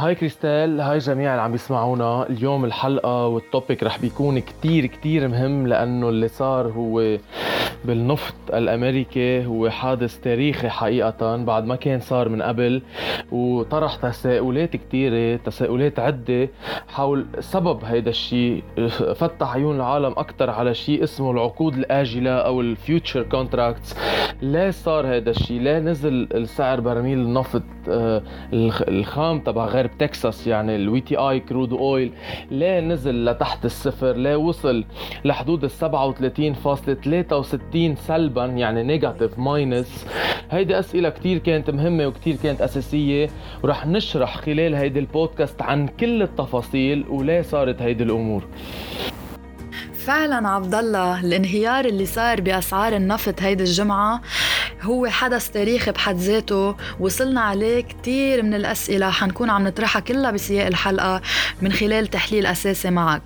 Hi كريستال hi جميع اللي عم يسمعونا اليوم الحلقة وال topic رح بيكون كتير كتير مهم لأنه اللي صار هو بالنفط الأمريكي هو حادث تاريخي حقيقة بعد ما كان صار من قبل وطرح تساؤلات كتيرة تساؤلات عدة حول سبب هيدا الشيء. فتح عيون العالم أكثر على شيء اسمه العقود الآجلة أو ال future contracts. ليه صار هيدا الشيء ليه نزل السعر برميل النفط آه، الخام تبع غرب تكساس يعني ال WTI crude oil. ليه نزل لتحت الصفر ليه وصل لحدود ال 37.63 سلبا يعني negative minus هيدي أسئلة كثير كانت مهمة وكثير كانت أساسية. ورح نشرح خلال هيدي البودكاست عن كل التفاصيل وليه صارت هيدي الأمور. فعلا عبد الله الانهيار اللي صار بأسعار النفط هيدي الجمعة هو حدث تاريخي بحد ذاته. وصلنا عليه كتير من الأسئلة حنكون عم نطرحها كلها بسياق الحلقة من خلال تحليل أساسي معك.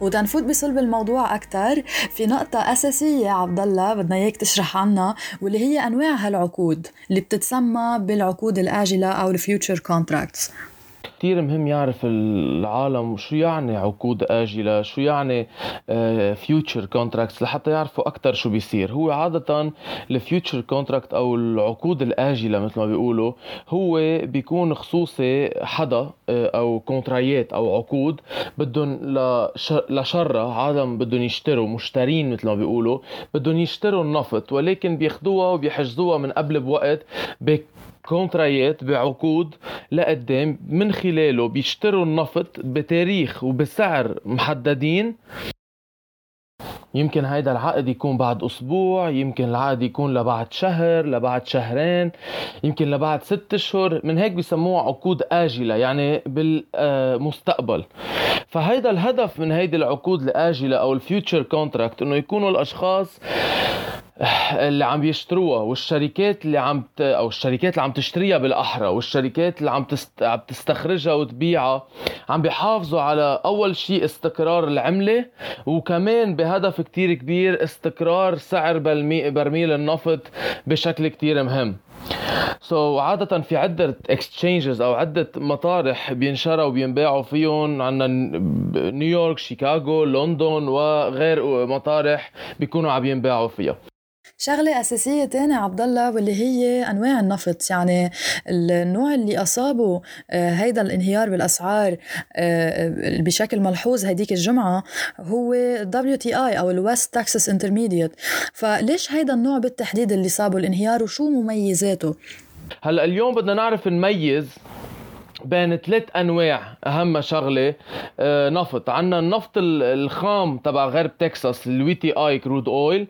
وتنفوت بصلب الموضوع أكثر في نقطة أساسية عبد الله بدنا إياك تشرح عنها واللي هي أنواع هالعقود اللي بتتسمى بالعقود الآجلة أو ال future contracts كتير مهم يعرف العالم شو يعني عقود آجلة شو يعني future contracts لحتى يعرفوا أكثر شو بيصير. هو عادة ال future contract أو العقود الآجلة مثل ما بيقولوا هو بيكون خصوصي حدا آه، أو contracts أو عقود بدهم لشرة عادة بدهم يشتروا مشترين مثل ما بيقولوا بدهم يشتروا النفط ولكن بياخدوها وبيحجزوها من قبل بوقت contracts بعقود لقدام من خلاله بيشتروا النفط بتاريخ وبسعر محددين. يمكن هيدا العقد يكون بعد أسبوع يمكن العقد يكون لبعد شهر لبعد شهرين يمكن لبعد ست أشهر من هيك بسموها عقود آجلة يعني بالمستقبل. فهيدا الهدف من هيدي العقود الآجلة أو ال future contract إنه يكونوا الأشخاص اللي عم يشتروها والشركات اللي عم ت... أو الشركات اللي عم تشتريها بالأحرى والشركات اللي عم تست... عم تستخرجها وتبيعها عم بيحافظوا على أول شيء استقرار العملة وكمان بهدف كتير كبير استقرار سعر برميل النفط بشكل كتير مهم so, عادة في عدة exchanges أو عدة مطارح بينشروا وبينباعوا فيهم عندنا نيويورك، شيكاغو، لندن وغير مطارح بيكونوا عم ينباعوا فيها. شغلة أساسية تانية عبد الله واللي هي أنواع النفط يعني النوع اللي أصابه آه، هيدا الانهيار بالأسعار آه، بشكل ملحوظ هيديك الجمعة هو WTI أو ال West Texas Intermediate فليش هيدا النوع بالتحديد اللي صابه الانهيار وشو مميزاته؟ هلأ اليوم بدنا نعرف نميز بين ثلاث أنواع. أهم شغلة آه، نفط. عندنا النفط الخام تبع غرب تكساس ال WTI crude oil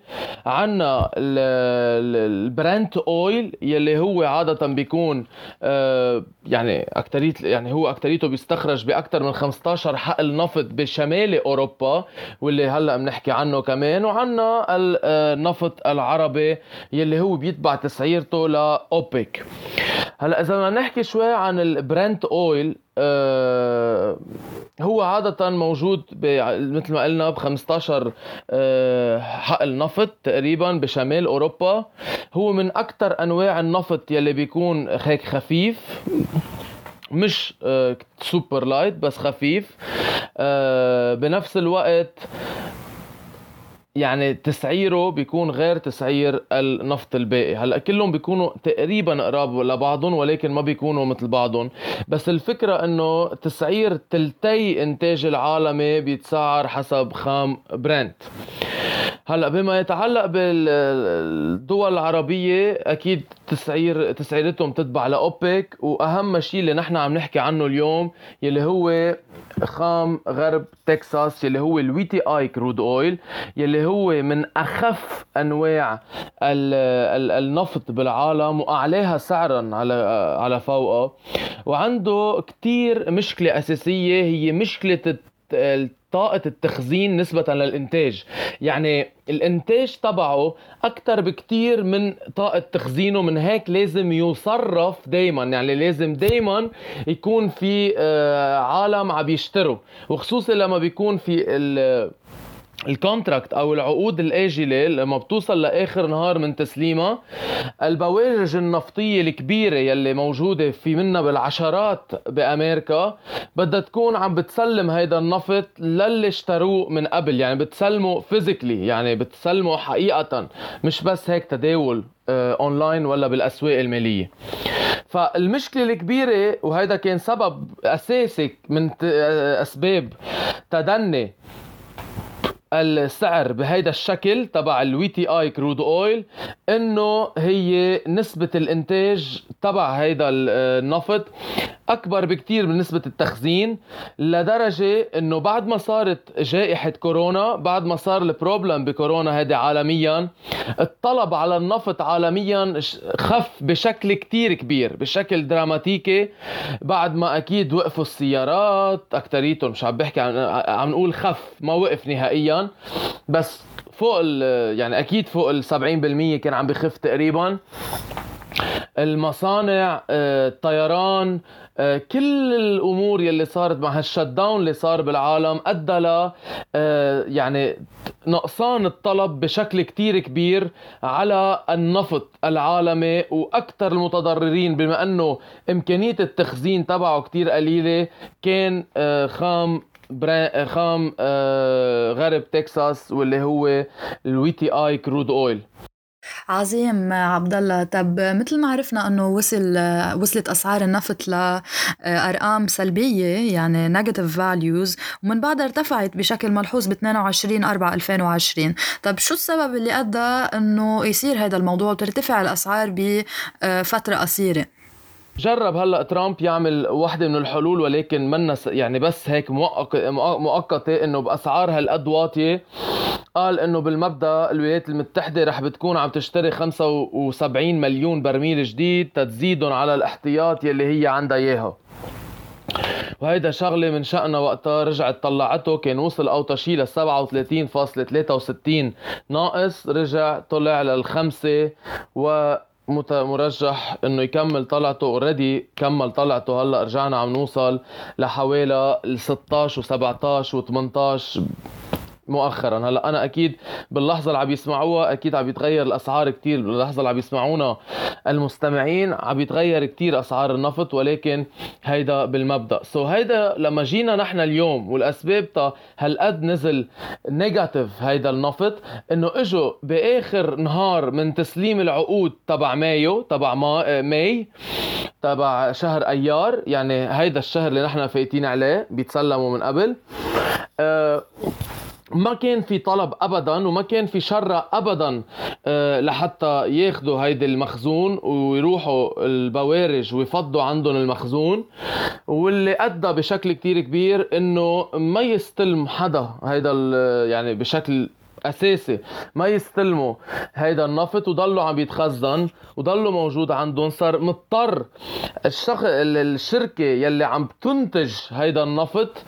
عندنا ال Brent oil يلي هو عادة بيكون آه، يعني أكتريت يعني هو أكتريته بيستخرج باكثر من 15 حقل نفط بشمال أوروبا واللي هلأ بنحكي عنه كمان. وعندنا النفط العربي يلي هو بيتبع تسعيرته لأوبك هلأ إذا بدنا نحكي شوي عن ال Brent oil آه هو عادة موجود مثل ما قلنا ب 15 آه حقل نفط تقريبا بشمال أوروبا. هو من أكثر أنواع النفط يلي بيكون هيك خفيف مش آه super light بس خفيف. آه بنفس الوقت يعني تسعيره بيكون غير تسعير النفط الباقي هلأ كلهم بيكونوا تقريبا قراب لبعضهم ولكن ما بيكونوا مثل بعضهم. بس الفكرة إنه تسعير تلتي إنتاج العالمي بيتسعر حسب خام برنت. هلأ بما يتعلق بالدول العربية أكيد تسعير تسعيرتهم تتبع لأوبك وأهم شيء اللي نحن عم نحكي عنه اليوم يلي هو خام غرب تكساس يلي هو ال WTI crude oil يلي هو من أخف أنواع النفط بالعالم واعلاها سعرا على على فوقه وعنده كتير مشكلة أساسية هي مشكلة طاقة التخزين نسبة للإنتاج. يعني الإنتاج تبعه أكثر بكتير من طاقة تخزينه. من هيك لازم يصرف دايما. يعني لازم دايما يكون في آه، عالم عم يشتروا. وخصوصا لما بيكون في الكونتراكت أو العقود الآجلة لما بتوصل لآخر نهار من تسليمها البوارج النفطية الكبيرة يلي موجودة في منها بالعشرات بأمريكا بدها تكون عم بتسلم هيدا النفط للي اشتروه من قبل يعني بتسلمه physically يعني بتسلمه حقيقة مش بس هيك تداول اونلاين آه، ولا بالأسواق المالية. فالمشكلة الكبيرة وهذا كان سبب أساسي من آه، أسباب تدني السعر بهيدا الشكل تبع ال WTI crude oil إنه هي نسبة الإنتاج تبع هيدا النفط أكبر بكتير من نسبة التخزين لدرجة إنه بعد ما صارت جائحة كورونا بعد ما صار ال problem بكورونا هيدي عالميا الطلب على النفط عالميا خف بشكل كتير كبير بشكل دراماتيكي بعد ما أكيد وقفوا السيارات أكتريتهم مش عم بحكي عن عم نقول خف ما وقف نهائيا بس فوق يعني أكيد فوق ال 70% كان عم بخف تقريبا. المصانع آه، الطيران آه، كل الأمور يلي صارت مع هالشت داون اللي صار بالعالم أدى ل آه، يعني نقصان الطلب بشكل كتير كبير على النفط العالمي وأكثر المتضررين بما أنه إمكانية التخزين تبعه كتير قليلة. كان خام خام غرب تكساس واللي هو ال WTI crude oil. عظيم عبد الله طب مثل ما عرفنا إنه وصل وصلت أسعار النفط لأرقام سلبية يعني negative values ومن بعدها ارتفعت بشكل ملحوظ ب 22 4 2020 طب شو السبب اللي أدى إنه يصير هذا الموضوع وترتفع الأسعار بفترة قصيرة؟ جرب هلأ ترامب يعمل وحدة من الحلول ولكن منا يعني بس هيك مؤقتة إنه بأسعار هالقد واطية. قال إنه بالمبدأ الولايات المتحدة رح بتكون عم تشتري 75 مليون برميل جديد تتزيدهم على الاحتياط يلي هي عندها إياها. وهيدا شغلة من شأنها وقتها رجعت طلعته كان وصل أوطى شي ل 37.63 ناقص رجع طلع للخمسة و مرجح إنه يكمل طلعته already كمل طلعته. هلأ رجعنا عم نوصل لحوالي ال 16 و17 و18 مؤخرا. هلا أنا أكيد باللحظة اللي عم يسمعوها أكيد عم يتغير الأسعار كتير. باللحظة اللي عم يسمعونا المستمعين عم يتغير كتير أسعار النفط ولكن هيدا بالمبدأ. so هيدا لما جينا نحن اليوم والأسباب تا هالقد نزل negative هيدا النفط إنه إجوا بآخر نهار من تسليم العقود تبع مايو تبع ما May تبع شهر أيار يعني هيدا الشهر اللي نحن فايتين عليه بيتسلموا من قبل. أه ما كان في طلب ابدا وما كان في شرة ابدا آه، لحتى ياخذوا هيدي المخزون ويروحوا البوارج ويفضوا عندهم المخزون. واللي أدى بشكل كتير كبير إنه ما يستلم حدا هيدا يعني بشكل أساسي. ما يستلموا هيدا النفط وضلوا عم يتخزن وضلوا موجود عندهم. صار مضطر الشخ... الشركة يلي عم تنتج هيدا النفط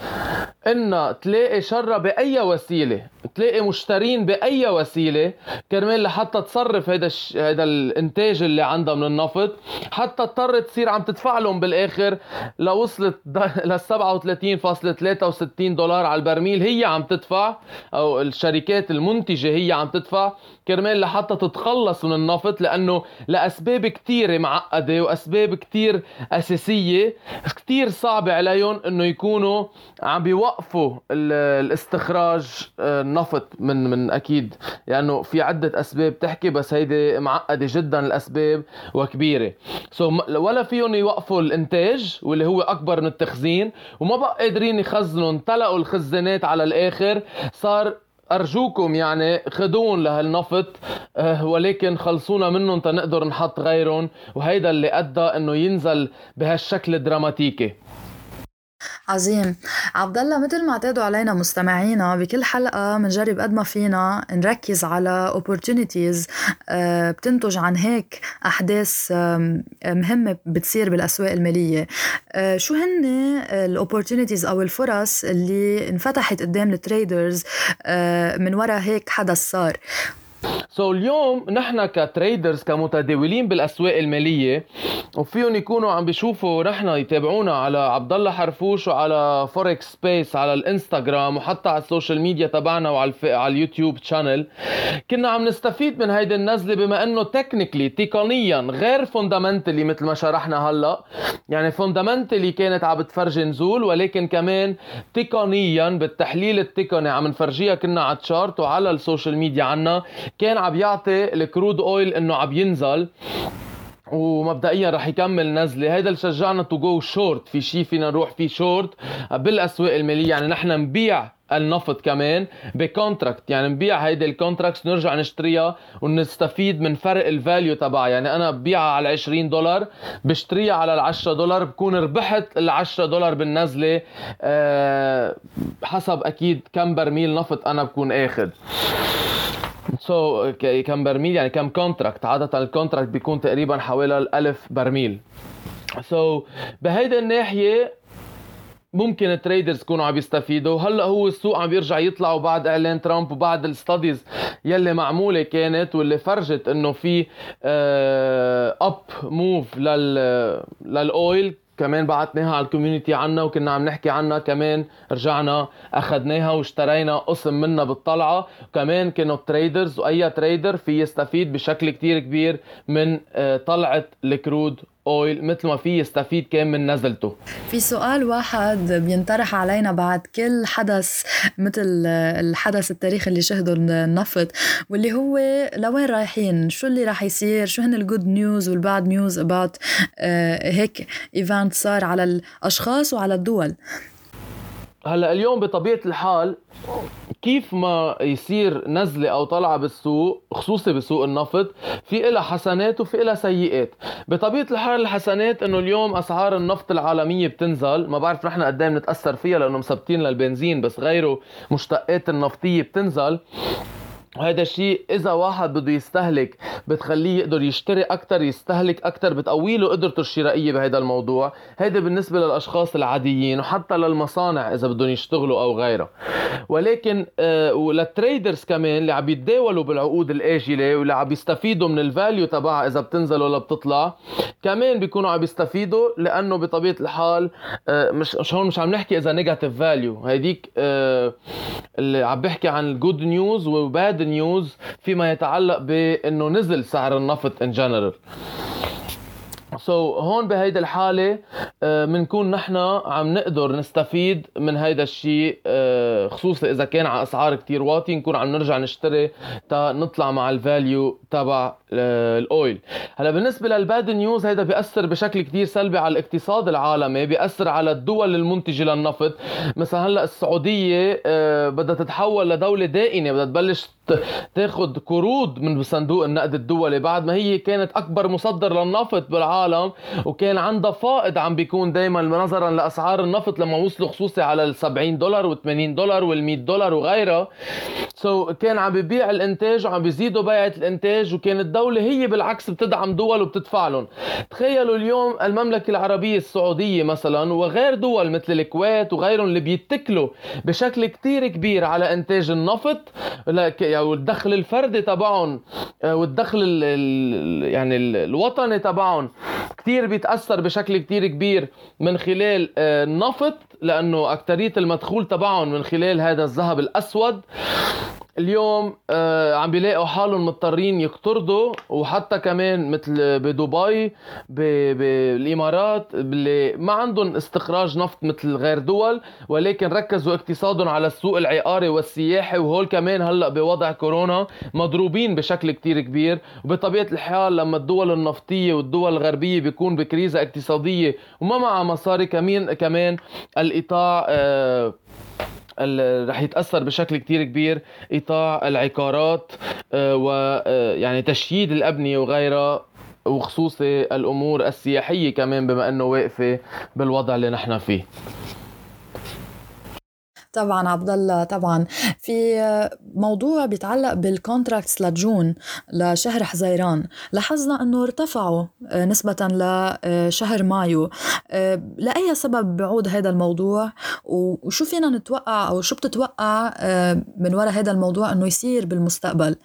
إنها تلاقي شرة بأي وسيلة تلاقي مشترين بأي وسيلة كرمال لحتى تصرف هيدا الش... هيدا الإنتاج اللي عندها من النفط حتى اضطرت تصير عم تدفع لهم بالآخر لوصلت ل 37.63 دولار على البرميل. هي عم تدفع أو الشركات المنتجة هي عم تدفع كرمال لحتى تتخلص من النفط لأنه لأسباب كثيره معقدة وأسباب كثير أساسية كثير صعبة عليهم إنه يكونوا عم بيوقفوا الاستخراج آه، النفط من من أكيد. لأنه يعني في عدة أسباب تحكي بس هيدي معقدة جدا الأسباب وكبيرة. سو so ولا فيهم يوقفوا الإنتاج واللي هو أكبر من التخزين وما بقى قادرين يخزنوا امتلأوا الخزانات على الآخر صار أرجوكم يعني خدون لهالنفط أه ولكن خلصونا منهم تنقدر نحط غيرهم وهيدا اللي أدى إنه ينزل بهالشكل الدراماتيكي. عظيم. عبد الله مثل ما اعتادوا علينا مستمعينا بكل حلقة بنجرب قد ما فينا نركز على opportunities آه، بتنتج عن هيك أحداث مهمة بتصير بالأسواق المالية. آه، شو هن ال opportunities أو الفرص اللي انفتحت قدام ال traders آه، من وراء هيك حدث صار؟ so اليوم نحن ك traders كمتداولين بالأسواق المالية وفيهم يكونوا عم بيشوفوا نحن يتابعونا على عبد الله حرفوش وعلى Forex Space على الإنستغرام وحتى على ال social media تبعنا وعلى الف... على ال YouTube channel كنا عم نستفيد من هيدي النزلة بما إنه technically تقنيا غير fundamentally مثل ما شرحنا هلأ. يعني fundamentally كانت عم بتفرجي نزول ولكن كمان تقنيا بالتحليل التقني عم نفرجيها كنا على ال chart وعلى ال social media عنا. كان عم يعطي ال crude oil إنه عم ينزل ومبدئيا رح يكمل نزلة. هيدا اللي شجعنا to go short في شيء فينا نروح فيه شورت بالأسواق المالية. يعني نحن نبيع النفط كمان ب contract يعني نبيع هيدي ال contract نرجع نشتريها ونستفيد من فرق ال value تبعها. يعني أنا ببيعها على 20 دولار بشتريها على ال 10 دولار بكون ربحت ال 10 دولار بالنزلة. أه حسب أكيد كم برميل نفط أنا بكون آخذ. so, كم برميل؟ يعني كم contract عادة ال contract بيكون تقريبا حوالي الألف برميل. so, بهيدي الناحية ممكن ال traders يكونوا عم يستفيدوا. هلأ هو السوق عم بيرجع يطلع وبعد إعلان ترامب وبعد ال studies يلي معمولة كانت واللي فرجت إنه في up move لل لل oil كمان بعتناها على ال community عنا وكنا عم نحكي عنها كمان رجعنا أخذناها واشترينا قسم منها بالطلعة. كمان كانوا traders وأي trader في يستفيد بشكل كتير كبير من آه، طلعة ال crude oil مثل ما في يستفيد كان من نزلته. في سؤال واحد بينطرح علينا بعد كل حدث مثل الحدث التاريخي اللي شهده النفط واللي هو لوين رايحين؟ شو اللي راح يصير؟ شو هن ال good news وال bad news about هيك event صار على الأشخاص وعلى الدول؟ هلا اليوم بطبيعة الحال كيف ما يصير نزلة أو طلعة بالسوق خصوصي بسوق النفط في إلها حسنات وفي إلها سيئات. بطبيعة الحال الحسنات إنه اليوم أسعار النفط العالمية بتنزل ما بعرف نحن قد إيه بنتأثر فيها لأنه مثبتين للبنزين بس غيره مشتقات النفطية بتنزل. وهذا الشيء إذا واحد بده يستهلك بتخليه يقدر يشتري أكثر يستهلك أكثر بتقوي له قدرته الشرائية بهذا الموضوع. هذا بالنسبة للأشخاص العاديين وحتى للمصانع إذا بدهم يشتغلوا أو غيرها ولكن آه ولل traders كمان اللي عم يتداولوا بالعقود الآجلة واللي عم يستفيدوا من ال value تبعها إذا بتنزل ولا بتطلع كمان بيكونوا عم يستفيدوا لأنه بطبيعة الحال آه مش مش هون مش عم نحكي إذا negative value هيديك آه اللي عم بحكي عن ال good news و bad news فيما يتعلق بإنه نزل سعر النفط in general so, هون بهيدي الحالة بنكون uh, نحن عم نقدر نستفيد من هيدا الشيء uh, خصوصا إذا كان على أسعار كتير واطية نكون عم نرجع نشتري تا نطلع مع ال value تبع uh, ال oil. هلأ بالنسبة لل bad news هيدا بيأثر بشكل كتير سلبي على الاقتصاد العالمي بيأثر على الدول المنتجة للنفط. مثلا هلأ السعودية uh, بدها تتحول لدولة دائنة بدها تبلش تاخذ قروض من صندوق النقد الدولي بعد ما هي كانت أكبر مصدر للنفط بالعالم وكان عندها فائض عم بيكون دائما نظرا لأسعار النفط لما وصلوا خصوصي على ال 70 دولار و80 دولار وال 100 دولار وغيرها سو so, كان عم ببيع الإنتاج وعم بيزيدوا بيعة الإنتاج وكانت الدولة هي بالعكس بتدعم دول وبتدفع لهم. تخيلوا اليوم المملكة العربية السعودية مثلا وغير دول مثل الكويت وغيرهم اللي بيتكلوا بشكل كتير كبير على إنتاج النفط والدخل الفردي تبعهم آه، والدخل ال يعني الوطني تبعهم كثير بيتأثر بشكل كثير كبير. من خلال آه، النفط لأنه اكثريه المدخول تبعهم من خلال هذا الذهب الأسود. اليوم آه عم بيلاقوا حالهم مضطرين يقترضوا وحتى كمان مثل بدبي بالإمارات اللي ما عندهم استخراج نفط مثل غير دول ولكن ركزوا اقتصادهم على السوق العقاري والسياحي وهول كمان هلأ بوضع كورونا مضروبين بشكل كتير كبير. وبطبيعة الحال لما الدول النفطية والدول الغربية بيكون بكريزة اقتصادية وما معها مصاري كمان كمان الإيطاع آه رح يتأثر بشكل كتير كبير إيطاع العقارات آه، ويعني آه، تشييد الأبنية وغيرها وخصوصي الأمور السياحية كمان بما إنه واقفة بالوضع اللي نحن فيه. طبعا عبد الله طبعا. في موضوع بيتعلق بالكونتراكتس لجون لشهر حزيران. لاحظنا إنه ارتفعوا آه، نسبة لشهر مايو. آه، لأي سبب بعود هذا الموضوع؟ وشو فينا نتوقع أو شو بتتوقع آه، من وراء هذا الموضوع أنه يصير بالمستقبل؟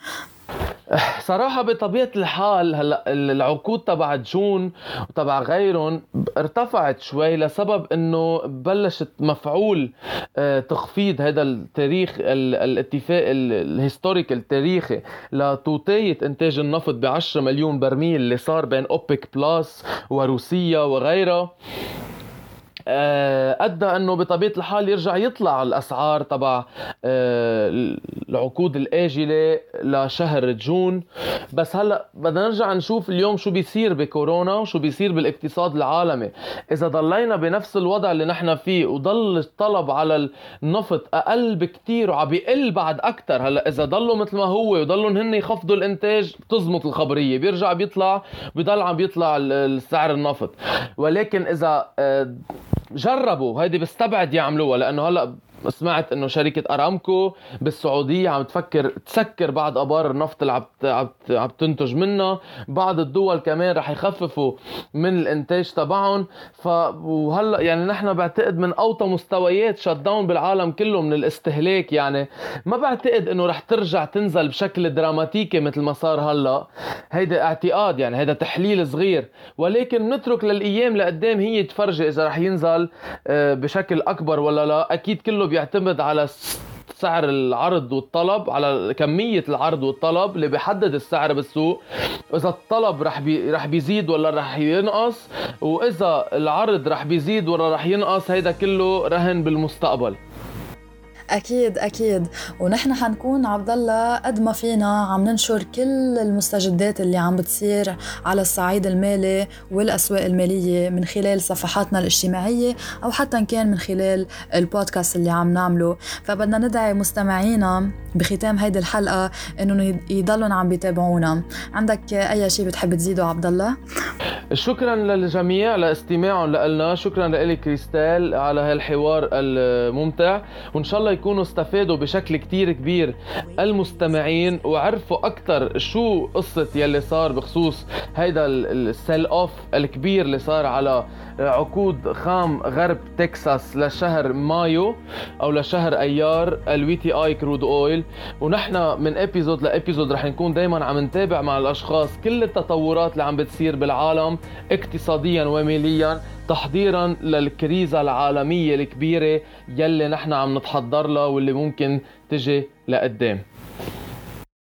صراحة بطبيعة الحال هلا العقود تبع June وتبع غيرهم ارتفعت شوي لسبب إنه بلشت مفعول آه، تخفيض هذا التاريخ الاتفاق ال historic التاريخي لتوطية إنتاج النفط ب 10 مليون برميل اللي صار بين أوبك plus وروسيا وغيرها. أدى أنه بطبيعة الحال يرجع يطلع الأسعار تبع آه، العقود الآجلة لشهر جون. بس هلأ بدنا نرجع نشوف اليوم شو بيصير بكورونا وشو بيصير بالاقتصاد العالمي. إذا ضلينا بنفس الوضع اللي نحن فيه وضل الطلب على النفط أقل بكتير وعم بيقل بعد أكثر هلأ إذا ضلوا مثل ما هو وضلوا هن يخفضوا الإنتاج بتزمط الخبرية. بيرجع بيطلع بضل عم بيطلع السعر النفط. ولكن إذا آه، جربوا هيدي بستبعد يعملوها لأنه هلأ سمعت إنه شركة أرامكو بالسعودية عم تفكر تسكر بعض أبار النفط اللي عم عم تنتج منها. بعض الدول كمان رح يخففوا من الإنتاج تبعهم. ف وهلأ يعني نحن بعتقد من أوطى مستويات شت داون بالعالم كله من الاستهلاك يعني. ما بعتقد إنه رح ترجع تنزل بشكل دراماتيكي مثل ما صار هلأ. هيدا اعتقاد يعني هيدا تحليل صغير. ولكن نترك للأيام لقدام هي تفرجي إذا رح ينزل آه، بشكل أكبر ولا لا. أكيد كله بيعتمد على سعر العرض والطلب على كمية العرض والطلب اللي بيحدد السعر بالسوق. إذا الطلب رح بي رح بيزيد ولا رح ينقص وإذا العرض رح بيزيد ولا رح ينقص هيدا كله رهن بالمستقبل. أكيد أكيد. ونحن حنكون عبد الله قد ما فينا عم ننشر كل المستجدات اللي عم بتصير على الصعيد المالي والأسواق المالية من خلال صفحاتنا الاجتماعية أو حتى إن كان من خلال البودكاست اللي عم نعمله. فبدنا ندعي مستمعينا بختام هيدي الحلقة انه يضلوا عم بيتابعونا. عندك أي شيء بتحب تزيده عبد الله؟ شكرا للجميع لاستماعهم لنا شكرا لك كريستال على هالحوار الممتع. وإن شاء الله يكونوا استفادوا بشكل كتير كبير المستمعين وعرفوا أكثر شو قصة يلي صار بخصوص هيدا ال sell off الكبير اللي صار على عقود خام غرب تكساس لشهر مايو أو لشهر أيار ال WTI crude oil. ونحن من episode ل episode رح نكون دائما عم نتابع مع الأشخاص كل التطورات اللي عم بتصير بالعالم. اقتصاديا وماليا تحضيرا للكريزة العالمية الكبيرة يلي نحن عم نتحضر لها واللي ممكن تجي لقدام.